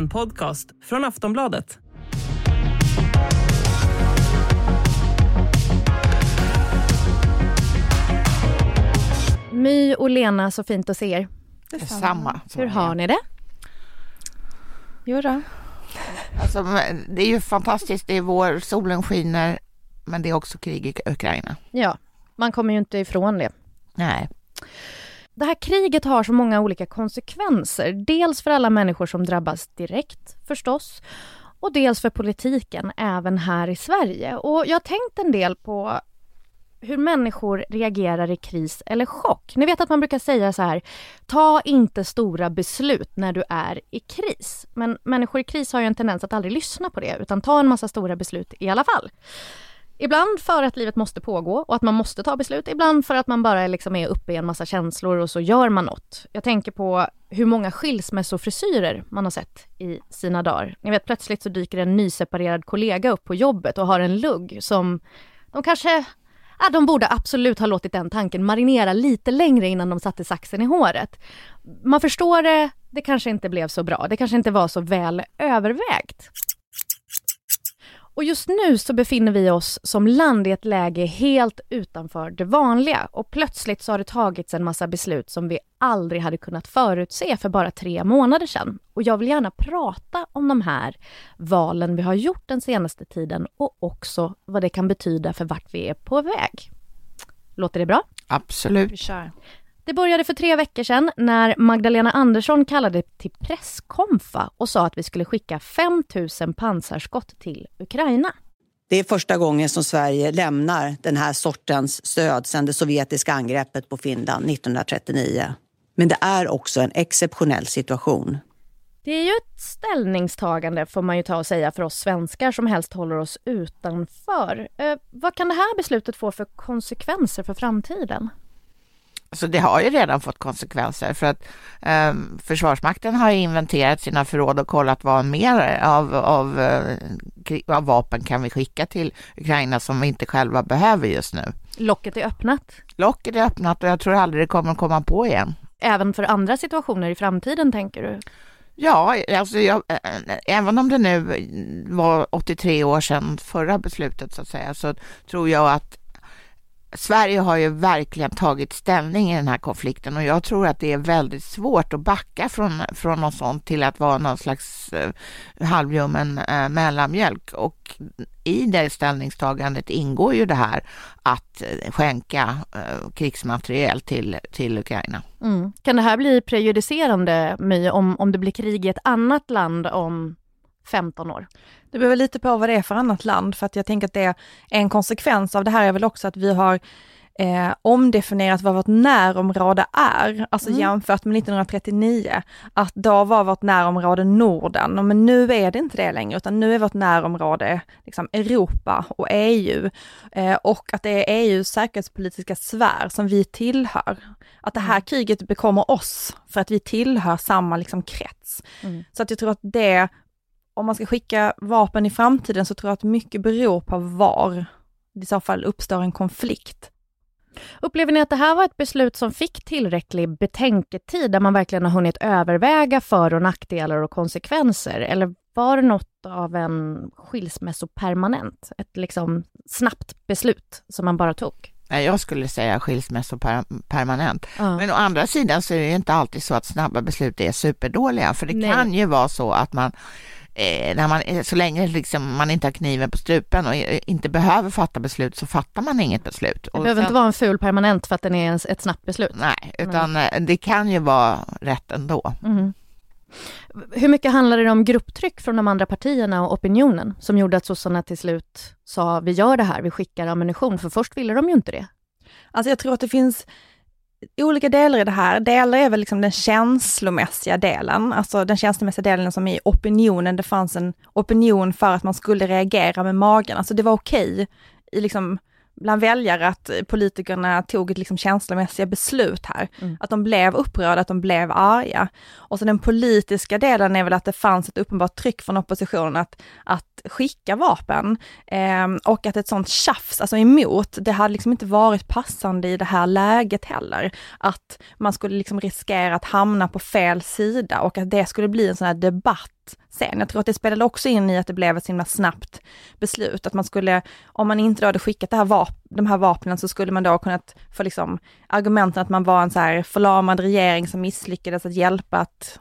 En podcast från Aftonbladet. My och Lena, så fint att se er. Detsamma. Hur har ni det? Jo då. Alltså, det är ju fantastiskt. Det är vår, solen skiner, men det är också krig i Ukraina. Ja, man kommer ju inte ifrån det. Nej. Det här kriget har så många olika konsekvenser. Dels för alla människor som drabbas direkt förstås och dels för politiken även här i Sverige. Och jag har tänkt en del på hur människor reagerar i kris eller chock. Ni vet att man brukar säga så här, ta inte stora beslut när du är i kris. Men människor i kris har ju en tendens att aldrig lyssna på det, utan ta en massa stora beslut i alla fall. Ibland för att livet måste pågå och att man måste ta beslut. Ibland för att man bara liksom är uppe i en massa känslor och så gör man något. Jag tänker på hur många skilsmässofrisyrer man har sett i sina dagar. Ni vet plötsligt så dyker en nyseparerad kollega upp på jobbet och har en lugg som de kanske Ja, de borde absolut ha låtit den tanken marinera lite längre innan de satte saxen i håret. Man förstår det, det kanske inte blev så bra. Det kanske inte var så väl övervägt. Och just nu så befinner vi oss som land i ett läge helt utanför det vanliga och plötsligt så har det tagits en massa beslut som vi aldrig hade kunnat förutse för bara tre månader sedan. Och jag vill gärna prata om de här valen vi har gjort den senaste tiden och också vad det kan betyda för vart vi är på väg. Låter det bra? Absolut. Vi kör. Det började för tre veckor sedan när Magdalena Andersson kallade till presskonfa och sa att vi skulle skicka 5 000 pansarskott till Ukraina. Det är första gången som Sverige lämnar den här sortens stöd sedan det sovjetiska angreppet på Finland 1939. Men det är också en exceptionell situation. Det är ju ett ställningstagande får man ju ta och säga för oss svenskar som helst håller oss utanför. Eh, vad kan det här beslutet få för konsekvenser för framtiden? Så det har ju redan fått konsekvenser för att eh, Försvarsmakten har inventerat sina förråd och kollat vad mer av, av, eh, av vapen kan vi skicka till Ukraina som vi inte själva behöver just nu. Locket är öppnat. Locket är öppnat och jag tror aldrig det kommer att komma på igen. Även för andra situationer i framtiden tänker du? Ja, alltså jag, även om det nu var 83 år sedan förra beslutet så att säga, så tror jag att Sverige har ju verkligen tagit ställning i den här konflikten och jag tror att det är väldigt svårt att backa från, från något sånt till att vara någon slags eh, halvljummen eh, mellanmjölk. Och i det ställningstagandet ingår ju det här att eh, skänka eh, krigsmateriel till, till Ukraina. Mm. Kan det här bli prejudicerande, My, om, om det blir krig i ett annat land om 15 år? Det beror lite på vad det är för annat land, för att jag tänker att det är en konsekvens av det här är väl också att vi har eh, omdefinierat vad vårt närområde är, alltså Mm. jämfört med 1939, att då var vårt närområde Norden, men nu är det inte det längre, utan nu är vårt närområde liksom Europa och EU, eh, och att det är EUs säkerhetspolitiska sfär som vi tillhör. Att det här kriget bekommer oss, för att vi tillhör samma liksom krets. Mm. Så att jag tror att det om man ska skicka vapen i framtiden så tror jag att mycket beror på var i så fall uppstår en konflikt. Upplever ni att det här var ett beslut som fick tillräcklig betänketid där man verkligen har hunnit överväga för och nackdelar och konsekvenser? Eller var det något av en skilsmässopermanent? Ett liksom snabbt beslut som man bara tog? Nej, Jag skulle säga skilsmässopermanent. Ja. Men å andra sidan så är det ju inte alltid så att snabba beslut är superdåliga, för det Nej. kan ju vara så att man när man, eh, så länge liksom man inte har kniven på strupen och eh, inte behöver fatta beslut så fattar man inget beslut. Det Och behöver sen- inte vara en ful permanent för att den är en- ett snabbt beslut. Nej, utan eh, det kan ju vara rätt ändå. Mhm. Hur mycket handlade det om grupptryck från de andra partierna och opinionen som gjorde att sossarna till slut sa vi gör det här, vi skickar ammunition, för först ville de ju inte det. Alltså jag tror att det finns olika delar i det här. Delar är väl liksom den känslomässiga delen, alltså den känslomässiga delen som i opinionen, det fanns en opinion för att man skulle reagera med magen, alltså det var okej i liksom bland väljare att politikerna tog ett liksom känslomässiga beslut här. Mm. Att de blev upprörda, att de blev arga. Och så den politiska delen är väl att det fanns ett uppenbart tryck från oppositionen att, att skicka vapen. Ehm, och att ett sånt tjafs, alltså emot, det hade liksom inte varit passande i det här läget heller. Att man skulle liksom riskera att hamna på fel sida och att det skulle bli en sån här debatt sen. Jag tror att det spelade också in i att det blev ett så himla snabbt beslut, att man skulle, om man inte då hade skickat det här vap de här vapnen så skulle man då kunnat få liksom argumenten att man var en så här förlamad regering som misslyckades att hjälpa att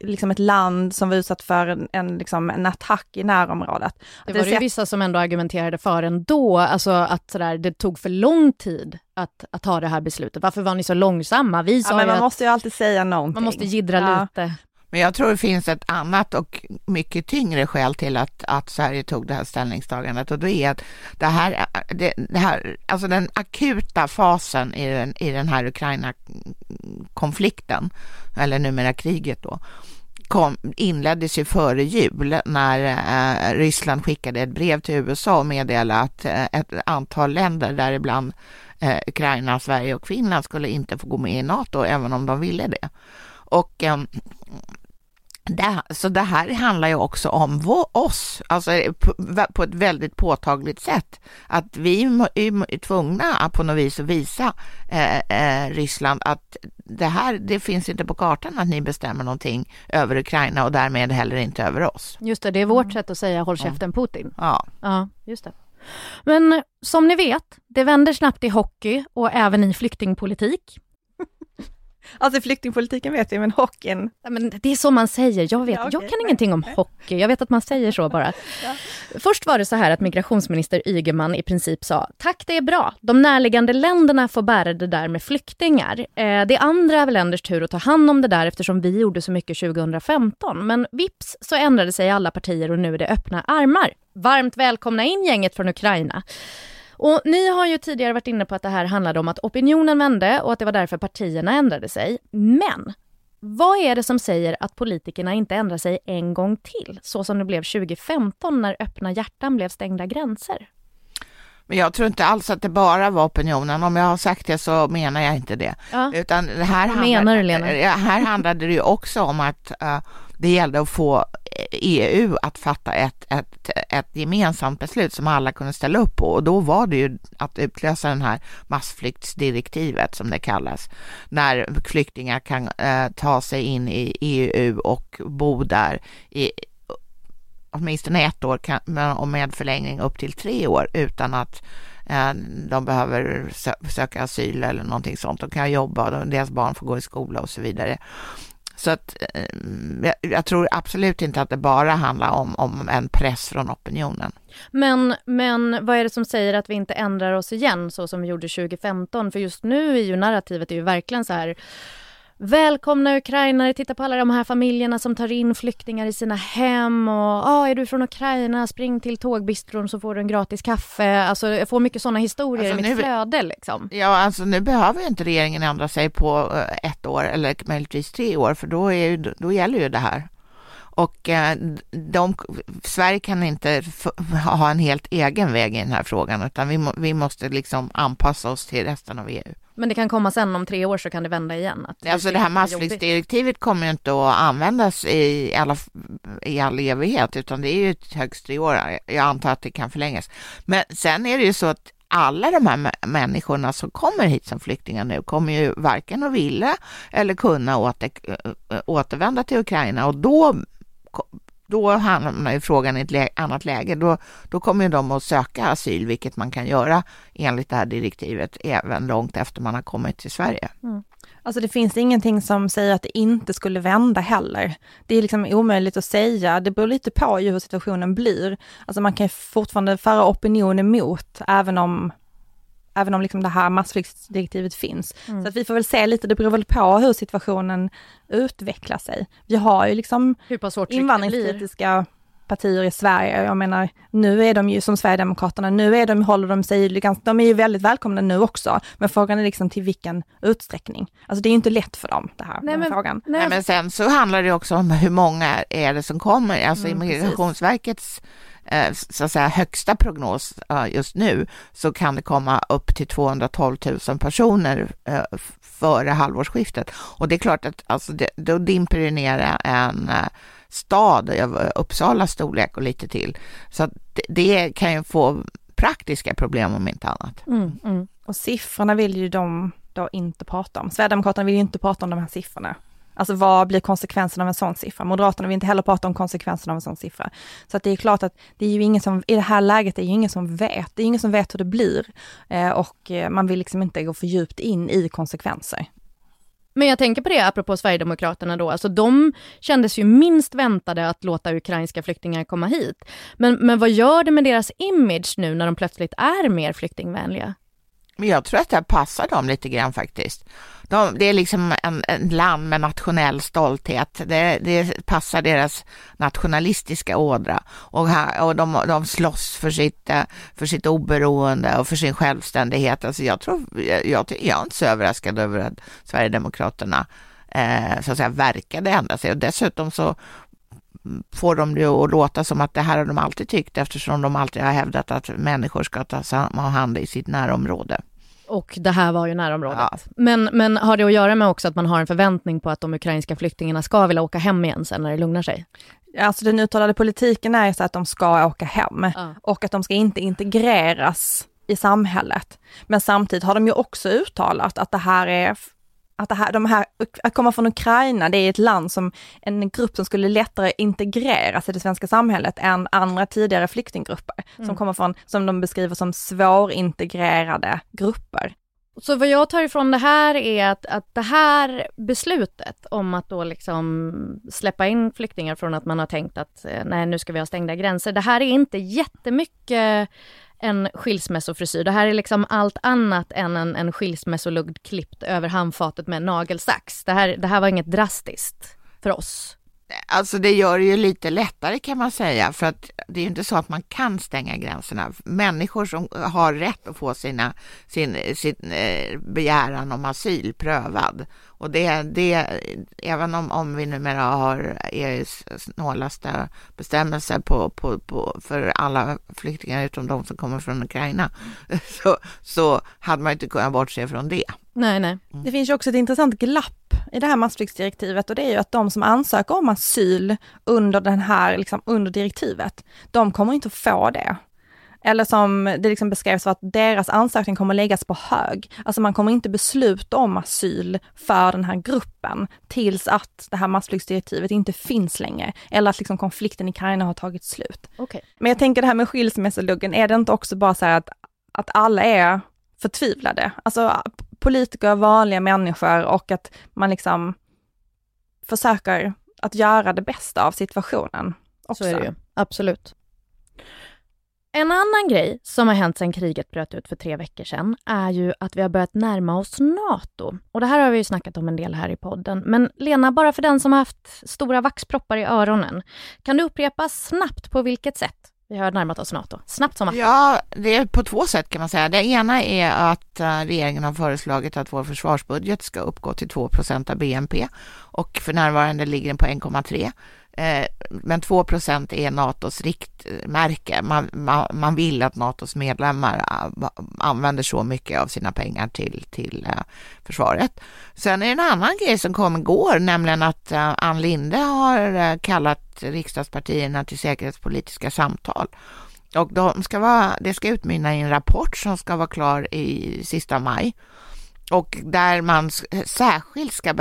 liksom ett land som var utsatt för en, en, liksom en attack i närområdet. Det var det ju vissa som ändå argumenterade för ändå, alltså att sådär, det tog för lång tid att, att ta det här beslutet. Varför var ni så långsamma? Vi sa ja, men man att måste ju alltid säga någonting. Man måste gidra ja. lite. Men jag tror det finns ett annat och mycket tyngre skäl till att, att Sverige tog det här ställningstagandet och det är att det här, det, det här alltså den akuta fasen i den, i den här Ukraina-konflikten, eller numera kriget då, kom, inleddes ju före jul när eh, Ryssland skickade ett brev till USA och meddelade att eh, ett antal länder, däribland eh, Ukraina, Sverige och Finland, skulle inte få gå med i NATO, även om de ville det. Och eh, det, så det här handlar ju också om vår, oss, alltså på, på, ett väldigt påtagligt sätt. Att vi är tvungna att på något vis visa eh, eh, Ryssland att det här, det finns inte på kartan att ni bestämmer någonting över Ukraina och därmed heller inte över oss. Just det, det är vårt mm. sätt att säga håll käften Putin. Ja. Ja, just det. Men som ni vet, det vänder snabbt i hockey och även i flyktingpolitik. Alltså flyktingpolitiken vet vi, men hockeyn... Ja, men det är så man säger. Jag, vet, ja, okay. jag kan ingenting om hockey. Jag vet att man säger så bara. ja. Först var det så här att migrationsminister Ygeman i princip sa tack, det är bra. De närliggande länderna får bära det där med flyktingar. Eh, det är andra länders tur att ta hand om det där eftersom vi gjorde så mycket 2015. Men vips så ändrade sig alla partier och nu är det öppna armar. Varmt välkomna in gänget från Ukraina. Och ni har ju tidigare varit inne på att det här handlade om att opinionen vände och att det var därför partierna ändrade sig. Men vad är det som säger att politikerna inte ändrar sig en gång till, så som det blev 2015 när öppna hjärtan blev stängda gränser? Men jag tror inte alls att det bara var opinionen. Om jag har sagt det så menar jag inte det. Ja. Utan här, Vad menar du, Lena? här handlade det ju också om att uh, det gällde att få EU att fatta ett, ett, ett gemensamt beslut som alla kunde ställa upp på och då var det ju att utlösa den här massflyktsdirektivet som det kallas, när flyktingar kan eh, ta sig in i EU och bo där i åtminstone ett år kan, och med förlängning upp till tre år utan att eh, de behöver sö söka asyl eller någonting sånt. De kan jobba, deras barn får gå i skola och så vidare. Så att eh, jag, jag tror absolut inte att det bara handlar om, om en press från opinionen. Men, men vad är det som säger att vi inte ändrar oss igen så som vi gjorde 2015? För just nu är ju narrativet är ju verkligen så här Välkomna ukrainare, titta på alla de här familjerna som tar in flyktingar i sina hem och ah, är du från Ukraina, spring till tågbistron så får du en gratis kaffe. Alltså jag får mycket sådana historier alltså, i mitt nu, flöde liksom. Ja, alltså nu behöver ju inte regeringen ändra sig på eh, ett år eller möjligtvis tre år för då, är ju, då gäller ju det här. Och eh, de, Sverige kan inte ha en helt egen väg i den här frågan utan vi, vi måste liksom anpassa oss till resten av EU. Men det kan komma sen om tre år så kan det vända igen? Att alltså det här massflyktsdirektivet kommer ju inte att användas i, alla, i all evighet utan det är ju högst tre år. Jag antar att det kan förlängas. Men sen är det ju så att alla de här människorna som kommer hit som flyktingar nu kommer ju varken att vilja eller kunna åter, återvända till Ukraina och då då hamnar ju frågan i ett annat läge. Då, då kommer de att söka asyl, vilket man kan göra enligt det här direktivet även långt efter man har kommit till Sverige. Mm. Alltså det finns ingenting som säger att det inte skulle vända heller. Det är liksom omöjligt att säga, det beror lite på hur situationen blir. Alltså man kan fortfarande föra opinion emot, även om även om liksom det här massflyktsdirektivet finns. Mm. Så att vi får väl se lite, det beror väl på hur situationen utvecklar sig. Vi har ju liksom invandringskritiska partier i Sverige. Jag menar, nu är de ju som Sverigedemokraterna, nu är de, håller de sig, de är ju väldigt välkomna nu också, men frågan är liksom till vilken utsträckning. Alltså det är ju inte lätt för dem det här, nej, men, frågan. Nej. nej. men sen så handlar det också om hur många är det som kommer, alltså mm, Migrationsverkets Eh, Eh, så att säga, högsta prognos eh, just nu så kan det komma upp till 212 000 personer eh, före halvårsskiftet. Och det är klart att alltså, det, då dimper det ner en stad av Uppsalas storlek och lite till. Så det, det, kan ju få praktiska problem om inte annat. Mm, mm. Och siffrorna vill ju de då inte prata om. Sverigedemokraterna vill ju inte prata om de här siffrorna. Alltså vad blir konsekvensen av en sån siffra? Moderaterna vill inte heller prata om konsekvensen av en sån siffra. Så att det är klart att det är ju ingen som, i det här läget är ju ingen som vet. Det är ingen som vet hur det blir. Eh, och eh, man vill liksom inte gå för djupt in i konsekvenser. Men jag tänker på det apropå Sverigedemokraterna då, alltså de kändes ju minst väntade att låta ukrainska flyktingar komma hit. Men, men vad gör det med deras image nu när de plötsligt är mer flyktingvänliga? Men jag tror att det passar dem lite grann faktiskt. De, det är liksom en, en, land med nationell stolthet. Det, det passar deras nationalistiska ådra. Och, och de, de slåss för sitt, eh, för sitt oberoende och för sin självständighet. Alltså jag, tror, jag, jag, jag är inte så överraskad över att Sverigedemokraterna eh, så att säga verkade ändra sig. Och dessutom så får de det att låta som att det här har de alltid tyckt eftersom de alltid har hävdat att människor ska ta hand i sitt närområde. Och det här var ju närområdet. Ja. Men, men har det att göra med också att man har en förväntning på att de ukrainska flyktingarna ska vilja åka hem igen sen när det lugnar sig? Alltså den uttalade politiken är så att de ska åka hem ja. och att de ska inte integreras i samhället. Men samtidigt har de ju också uttalat att det här är att det här, de här, att komma från Ukraina, det är ett land som, en grupp som skulle lättare integreras i det svenska samhället än andra tidigare flyktinggrupper, mm. som kommer från, som de beskriver som svårintegrerade grupper. Så vad jag tar ifrån det här är att, att det här beslutet om att då liksom släppa in flyktingar från att man har tänkt att eh, nej nu ska vi ha stängda gränser, det här är inte jättemycket en skilsmässofrisyr. Det här är liksom allt annat än en, en skilsmässolugg klippt över handfatet med en nagelsax. Det här, det här var inget drastiskt för oss. Alltså det gör det ju lite lättare kan man säga, för att det är ju inte så att man kan stänga gränserna. Människor som har rätt att få sina, sin, sin eh, begäran om asyl prövad. Och det, det även om, om vi numera har EUs snålaste bestämmelser på, på, på, för alla flyktingar utom de som kommer från Ukraina, så, så hade man inte kunnat bortse från det. Nej, nej. Mm. Det finns ju också ett intressant glapp i det här massflyktsdirektivet och det är ju att de som ansöker om asyl under den här, liksom under direktivet, de kommer inte att få det. Eller som det liksom beskrevs att deras ansökning kommer läggas på hög. Alltså man kommer inte besluta om asyl för den här gruppen tills att det här massflyktsdirektivet inte finns längre. Eller att liksom konflikten i Ukraina har tagit slut. Okay. Men jag tänker det här med skilsmässoluggen, är det inte också bara så här att, att alla är förtvivlade? Alltså politiker, vanliga människor och att man liksom försöker att göra det bästa av situationen. Också. Så är det ju, absolut. En annan grej som har hänt sedan kriget bröt ut för tre veckor sedan är ju att vi har börjat närma oss NATO. Och det här har vi ju snackat om en del här i podden. Men Lena, bara för den som har haft stora vaxproppar i öronen, kan du upprepa snabbt på vilket sätt vi har närmat oss NATO? Snabbt som att. Ja, det är på två sätt kan man säga. Det ena är att eh, regeringen har föreslagit att vår försvarsbudget ska uppgå till 2% av BNP och för närvarande ligger den på 1,3 Eh, men 2% är NATOs riktmärke. Man, man, man, vill att NATOs medlemmar använder så mycket av sina pengar till, till eh, försvaret. Sen är det en annan grej som kom igår, nämligen att eh, Ann Linde har kallat riksdagspartierna till säkerhetspolitiska samtal. Och de ska vara, det ska utmynna i en rapport som ska vara klar i sista maj och där man särskilt ska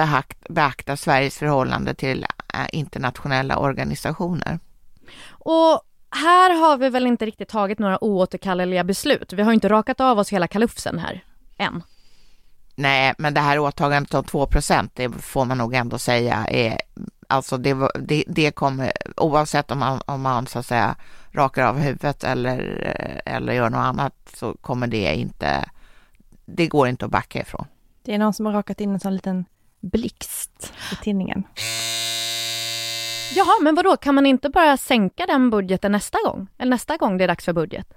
beakta Sveriges förhållande till äh, internationella organisationer. Och här har vi väl inte riktigt tagit några oåterkalleliga beslut. Vi har inte rakat av oss hela kalufsen här, än. Nej, men det här åtagandet om 2 det får man nog ändå säga är, alltså det, det, det kommer, oavsett om man, om man så att säga rakar av huvudet eller, eller gör något annat så kommer det inte det går inte att backa ifrån. Det är någon som har rakat in en sån liten blixt i tinningen. Jaha, men vadå, kan man inte bara sänka den budgeten nästa gång? Eller nästa gång det är dags för budget?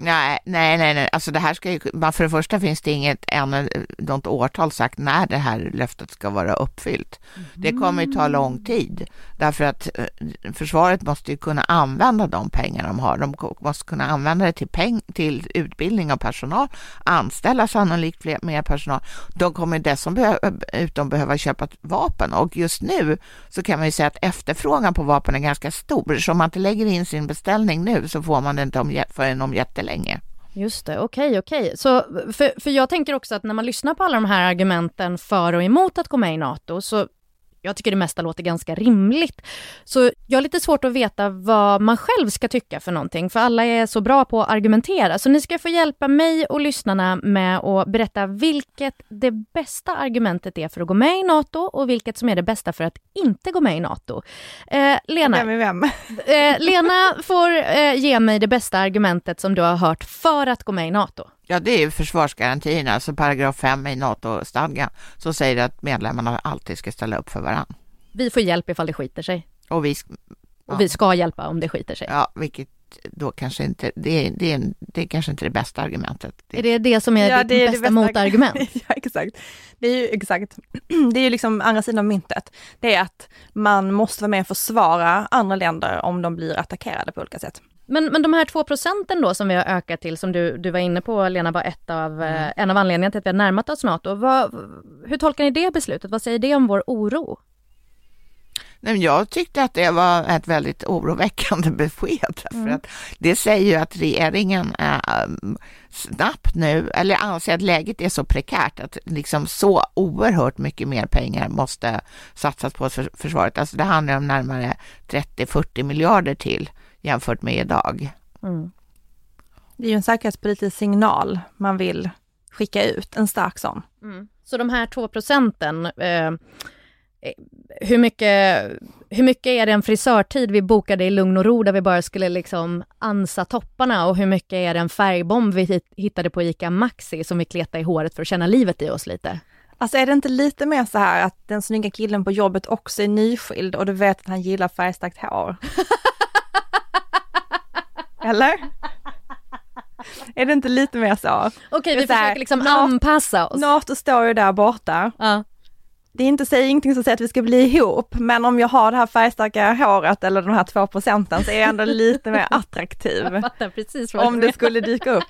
Nej, nej, nej, nej. alltså det här ska ju, för det första finns det inget ännu, något årtal sagt när det här löftet ska vara uppfyllt. Mm. Det kommer ju ta lång tid därför att eh, försvaret måste ju kunna använda de pengar de har. De måste kunna använda det till, peng, till utbildning av personal, anställa sannolikt fler, mer personal. De kommer dessutom behöva köpa vapen och just nu så kan man ju säga att efterfrågan på vapen är ganska stor. Så om man inte lägger in sin beställning nu så får man det inte om, förrän om jättelänge länge. Just det, okej, okay, okej. Okay. Så, för, för jag tänker också att när man lyssnar på alla de här argumenten för och emot att gå med i NATO, så jag tycker det mesta låter ganska rimligt. Så jag har lite svårt att veta vad man själv ska tycka för någonting, för alla är så bra på att argumentera. Så ni ska få hjälpa mig och lyssnarna med att berätta vilket det bästa argumentet är för att gå med i NATO och vilket som är det bästa för att inte gå med i NATO. Eh, Lena, Vem är vem? eh, Lena får eh, ge mig det bästa argumentet som du har hört för att gå med i NATO. Ja, det är ju försvarsgarantierna, alltså paragraf 5 i NATO-stadgan, som säger att medlemmarna alltid ska ställa upp för varandra. Vi får hjälp ifall det skiter sig. Och vi, Och Ja. vi ska hjälpa om det skiter sig. ja, vilket då kanske inte, det är, det är, det är kanske inte det bästa argumentet. Är det det som är Ja, ditt det är det bästa bästa- motargument? ja, exakt. Det är ju exakt, det är ju liksom andra sidan av myntet. Det är att man måste vara med och försvara andra länder om de blir attackerade på olika sätt. Men, men de här två procenten då som vi har ökat till, som du, du var inne på Lena, var ett av, eh, en av anledningarna till att vi har närmat oss NATO. Vad, hur tolkar ni det beslutet? Vad säger det om vår oro? Nej, jag tyckte att det var ett väldigt oroväckande besked. För att det säger ju att regeringen äh, snabbt nu, eller anser att läget är så prekärt att liksom så oerhört mycket mer pengar måste satsas på för- försvaret. Alltså det handlar om närmare 30-40 miljarder till jämfört med idag. Mm. Det är ju en säkerhetspolitisk signal man vill skicka ut, en stark sån. Så de här två procenten, eh, hur, mycket, hur mycket är det en frisörtid vi bokade i lugn och ro där vi bara skulle liksom ansa topparna och hur mycket är det en färgbomb vi hit- hittade på ICA Maxi som vi kletade i håret för att känna livet i oss lite? Alltså är det inte lite mer så här att den snygga killen på jobbet också är nyskild och du vet att han gillar färgstarkt hår? Eller? Är det inte lite mer så? Okej, vi så här, försöker liksom anpassa oss. NATO står ju där borta. Ja. Det är inte säger ingenting som säger att vi ska bli ihop, men om jag har det här färgstarka håret eller de här två procenten så är jag ändå lite mer attraktiv. Jag fattar precis vad om det skulle dyka upp.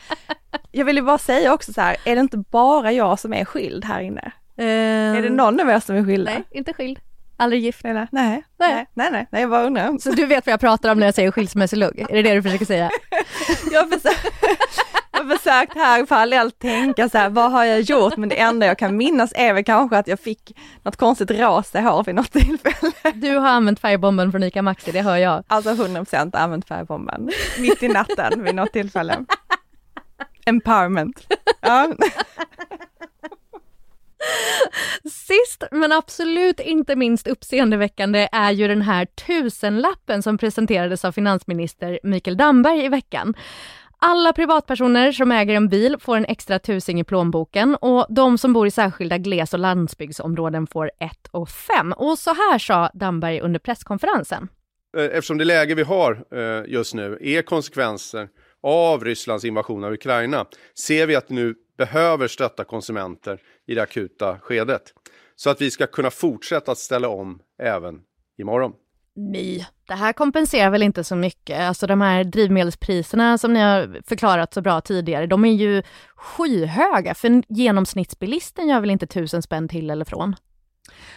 Jag vill ju bara säga också så här, är det inte bara jag som är skild här inne? Är det någon av er som är skilda? Nej, inte skild. Aldrig gift. Nej. nej, nej, nej, nej, jag bara undrar. Så du vet vad jag pratar om när jag säger skilsmässolugg? Är det det du försöker säga? Jag har försökt, jag har försökt här parallellt tänka så här, vad har jag gjort? Men det enda jag kan minnas är väl kanske att jag fick något konstigt rosa hår vid något tillfälle. Du har använt färgbomben från ICA Maxi, det hör jag. Alltså 100% använt färgbomben, mitt i natten vid något tillfälle. Empowerment. Ja. Sist men absolut inte minst uppseendeväckande är ju den här tusenlappen som presenterades av finansminister Mikael Damberg i veckan. Alla privatpersoner som äger en bil får en extra tusing i plånboken och de som bor i särskilda gles och landsbygdsområden får ett och fem. Och så här sa Damberg under presskonferensen. Eh, eftersom det läge vi har eh, just nu är konsekvenser av Rysslands invasion av Ukraina ser vi att nu behöver stötta konsumenter i det akuta skedet. Så att vi ska kunna fortsätta att ställa om även imorgon. My. Det här kompenserar väl inte så mycket. Alltså de här drivmedelspriserna som ni har förklarat så bra tidigare, de är ju skyhöga. För genomsnittsbilisten gör väl inte tusen spänn till eller från?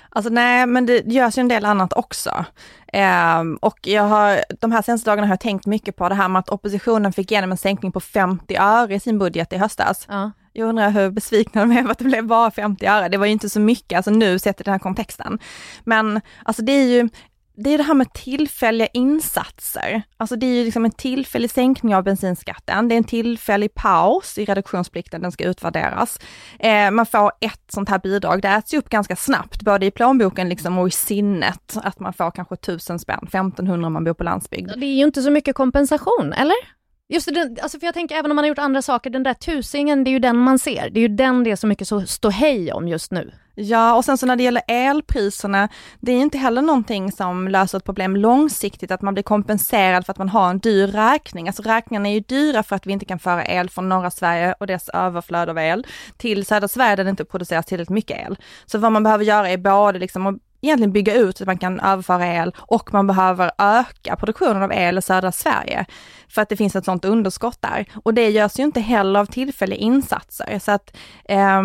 Alltså nej, men det görs ju en del annat också. Ehm, och jag har, de här senaste dagarna har jag tänkt mycket på det här med att oppositionen fick igenom en sänkning på 50 öre i sin budget i höstas. Ja. Jag undrar hur besvikna de är för att det blev bara 50 öre. Det var ju inte så mycket, alltså nu sett i den här kontexten. Men alltså det är ju, det är det här med tillfälliga insatser. Alltså det är ju liksom en tillfällig sänkning av bensinskatten. Det är en tillfällig paus i reduktionsplikten, den ska utvärderas. Eh, man får ett sånt här bidrag, det äts ju upp ganska snabbt, både i plånboken liksom och i sinnet. Att man får kanske tusen spänn, 1500 om man bor på landsbygd. Det är ju inte så mycket kompensation, eller? Just det, alltså för jag tänker även om man har gjort andra saker, den där tusingen, det är ju den man ser. Det är ju den det är så mycket så ståhej om just nu. Ja, och sen så när det gäller elpriserna, det är inte heller någonting som löser ett problem långsiktigt, att man blir kompenserad för att man har en dyr räkning. Alltså räkningarna är ju dyra för att vi inte kan föra el från norra Sverige och dess överflöd av el till södra Sverige där det inte produceras tillräckligt mycket el. Så vad man behöver göra är både liksom att egentligen bygga ut så att man kan överföra el och man behöver öka produktionen av el i södra Sverige för att det finns ett sådant underskott där. Och det görs ju inte heller av tillfälliga insatser. Så att, eh,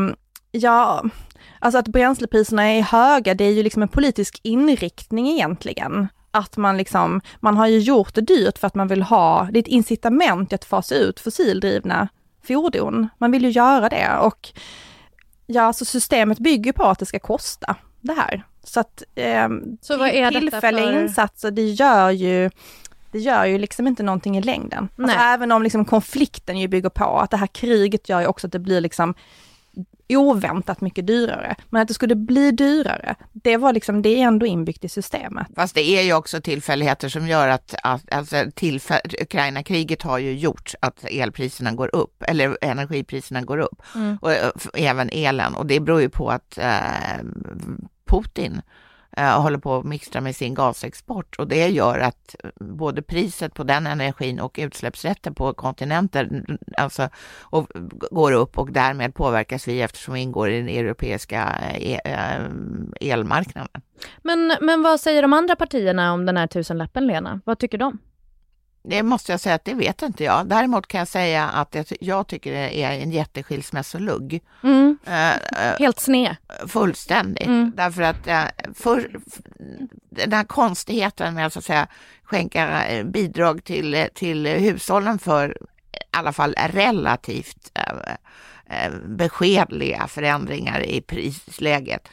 ja, Alltså att bränslepriserna är höga, det är ju liksom en politisk inriktning egentligen. Att man liksom, man har ju gjort det dyrt för att man vill ha, det är ett incitament att fasa ut fossildrivna fordon. Man vill ju göra det och ja, så systemet bygger på att det ska kosta det här. Så att eh, Så vad är tillfälliga för- insatser, det gör ju det gör ju liksom inte någonting i längden. Alltså även om liksom konflikten ju bygger på att det här kriget gör ju också att det blir liksom oväntat mycket dyrare. Men att det skulle bli dyrare, det var liksom, det är ändå inbyggt i systemet. Fast det är ju också tillfälligheter som gör att, att alltså tillfäll- Ukraina-kriget har ju gjort att elpriserna går upp, eller energipriserna går upp, Mm. och f- även elen. Och det beror ju på att eh, Putin eh, håller på att mixtra med sin gasexport och det gör att eh, både priset på den energin och utsläppsrätter på kontinenter alltså, och, går upp och därmed påverkas vi eftersom vi ingår i den europeiska eh, e, eh, elmarknaden. Men, men vad säger de andra partierna om den här tusenlappen, Lena? Vad tycker de? Det måste jag säga att det vet inte jag. Däremot kan jag säga att jag, ty- jag tycker det är en jätteskilsmässolugg. Mm. Eh, Helt sned. fullständigt. Mm. Därför att eh, för, den här konstigheten med att, att säga, skänka bidrag till, till hushållen för i alla fall relativt eh, beskedliga förändringar i prisläget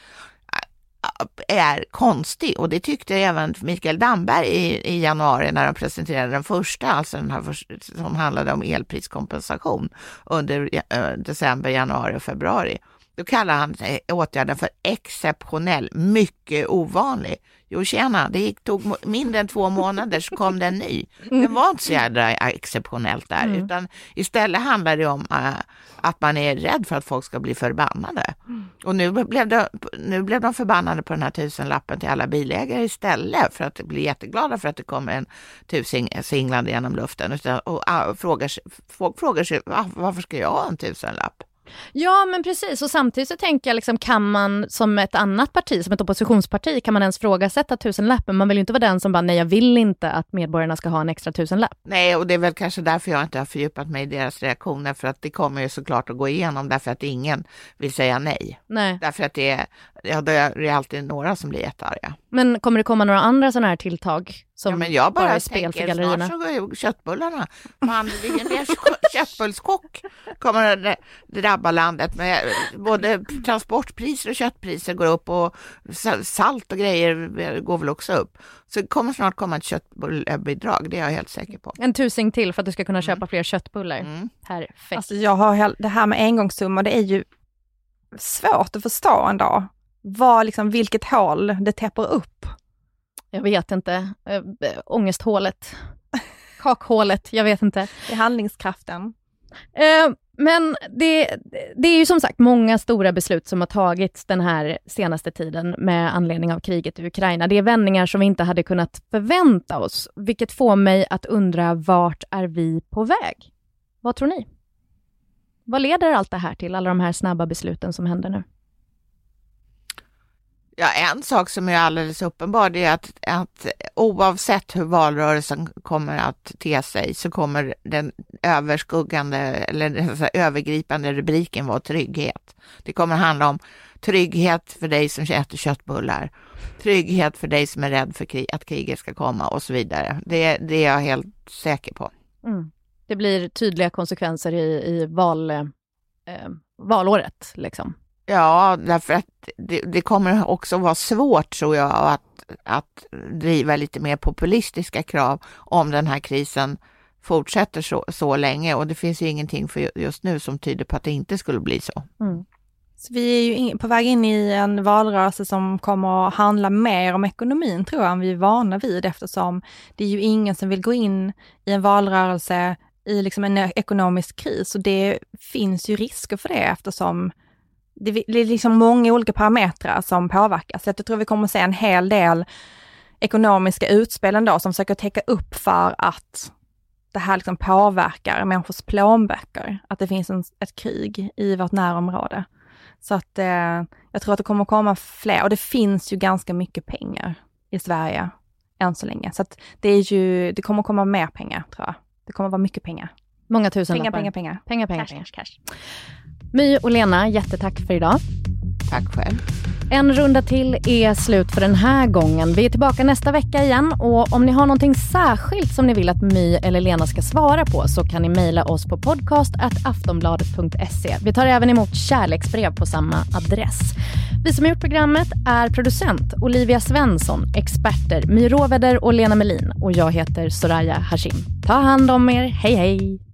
är konstig och det tyckte även Mikael Damberg i, i januari när de presenterade den första, alltså den här för, som handlade om elpriskompensation under eh, december, januari och februari. Då kallar han eh, åtgärden för exceptionell, mycket ovanlig. Jo tjena, det gick, tog mindre än två månader så kom det en ny. Det var inte så jädra exceptionellt där, Mm. utan istället handlar det om äh, att man är rädd för att folk ska bli förbannade. Och nu blev, det, nu blev de förbannade på den här tusenlappen till alla bilägare istället för att bli jätteglada för att det kommer en tusing singlande genom luften. Utan, och, ah, frågar, sig- folk frågar sig, "Va- varför ska jag ha en tusenlapp? Ja, men precis. Och samtidigt så tänker jag, liksom, kan man som ett annat parti, som ett oppositionsparti, kan man ens frågasätta tusenlappen? Man vill ju inte vara den som bara, nej jag vill inte att medborgarna ska ha en extra tusenlapp. Nej, och det är väl kanske därför jag inte har fördjupat mig i deras reaktioner, för att det kommer ju såklart att gå igenom, därför att ingen vill säga nej. Nej. Därför att det är, ja, det är alltid några som blir jättearga. Men kommer det komma några andra sådana här tilltag som ja, men jag bara, bara är spel för tänker, gallerierna? snart så går ju köttbullarna. Det ligger en del köttbullskock kommer att drabba landet med både transportpriser och köttpriser går upp och sa- salt och grejer går väl också upp. Så det kommer snart komma ett köttbullbidrag, det är jag helt säker på. En tusing till för att du ska kunna köpa fler köttbullar. Mm. Perfekt. Alltså jag har, det här med engångssummor, det är ju svårt att förstå ändå. Vad, liksom, vilket hål det täpper upp. Jag vet inte. Äh, ångesthålet. Kakhålet, jag vet inte. Det är handlingskraften. Eh, men det, det är ju som sagt många stora beslut som har tagits den här senaste tiden med anledning av kriget i Ukraina. Det är vändningar som vi inte hade kunnat förvänta oss, vilket får mig att undra vart är vi på väg? Vad tror ni? Vad leder allt det här till, alla de här snabba besluten som händer nu? Ja, en sak som är alldeles uppenbar det är att, att oavsett hur valrörelsen kommer att te sig så kommer den överskuggande eller den här övergripande rubriken vara trygghet. Det kommer handla om trygghet för dig som äter köttbullar, trygghet för dig som är rädd för krig, att kriget ska komma och så vidare. Det, det är jag helt säker på. Mm. Det blir tydliga konsekvenser i, i val, eh, valåret. Liksom. Ja, därför att det, det kommer också vara svårt tror jag att, att driva lite mer populistiska krav om den här krisen fortsätter så, så länge och det finns ju ingenting för just nu som tyder på att det inte skulle bli så. Mm. Så vi är ju in, på väg in i en valrörelse som kommer att handla mer om ekonomin tror jag än vi är vana vid eftersom det är ju ingen som vill gå in i en valrörelse i liksom en ekonomisk kris och det finns ju risker för det eftersom det är liksom många olika parametrar som påverkas. Så jag tror vi kommer att se en hel del ekonomiska utspel ändå som försöker täcka upp för att det här liksom påverkar människors plånböcker, att det finns en, ett krig i vårt närområde. Så att eh, jag tror att det kommer komma fler och det finns ju ganska mycket pengar i Sverige än så länge. Så att det är ju, det kommer komma mer pengar tror jag. Det kommer vara mycket pengar. Många tusen Pengar, pengar, pengar. pengar, pengar, Cash, pengar. cash, cash. My och Lena, jättetack för idag. Tack själv. En runda till är slut för den här gången. Vi är tillbaka nästa vecka igen och om ni har någonting särskilt som ni vill att My eller Lena ska svara på så kan ni mejla oss på podcast.aftonbladet.se. Vi tar även emot kärleksbrev på samma adress. Vi som har gjort programmet är producent Olivia Svensson, experter My Råväder och Lena Melin och jag heter Soraya Hashim. Ta hand om er. Hej hej!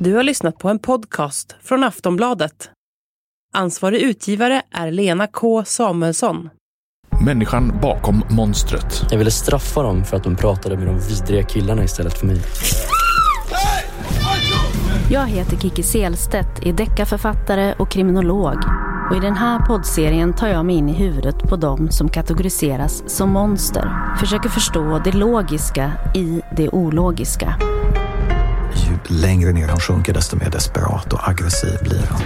Du har lyssnat på en podcast från Aftonbladet. Ansvarig utgivare är Lena K Samuelsson. Människan bakom monstret. Jag ville straffa dem för att de pratade med de vidriga killarna istället för mig. Jag heter Kiki Selstedt, är deckarförfattare och kriminolog. Och I den här poddserien tar jag mig in i huvudet på dem som kategoriseras som monster. Försöker förstå det logiska i det ologiska. Längre ner han sjunker desto mer desperat och aggressiv blir han.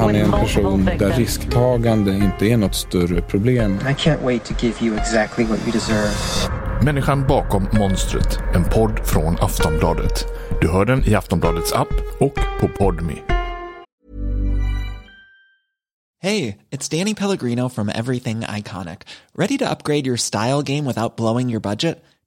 Han är en person där risktagande inte är något större problem. I can't wait to give you exactly what you deserve. Människan bakom monstret. En podd från Aftonbladet. Du hör den i Aftonbladets app och på Podmi. Hey, it's Danny Pellegrino from Everything Iconic. Ready to upgrade your style game without blowing your budget?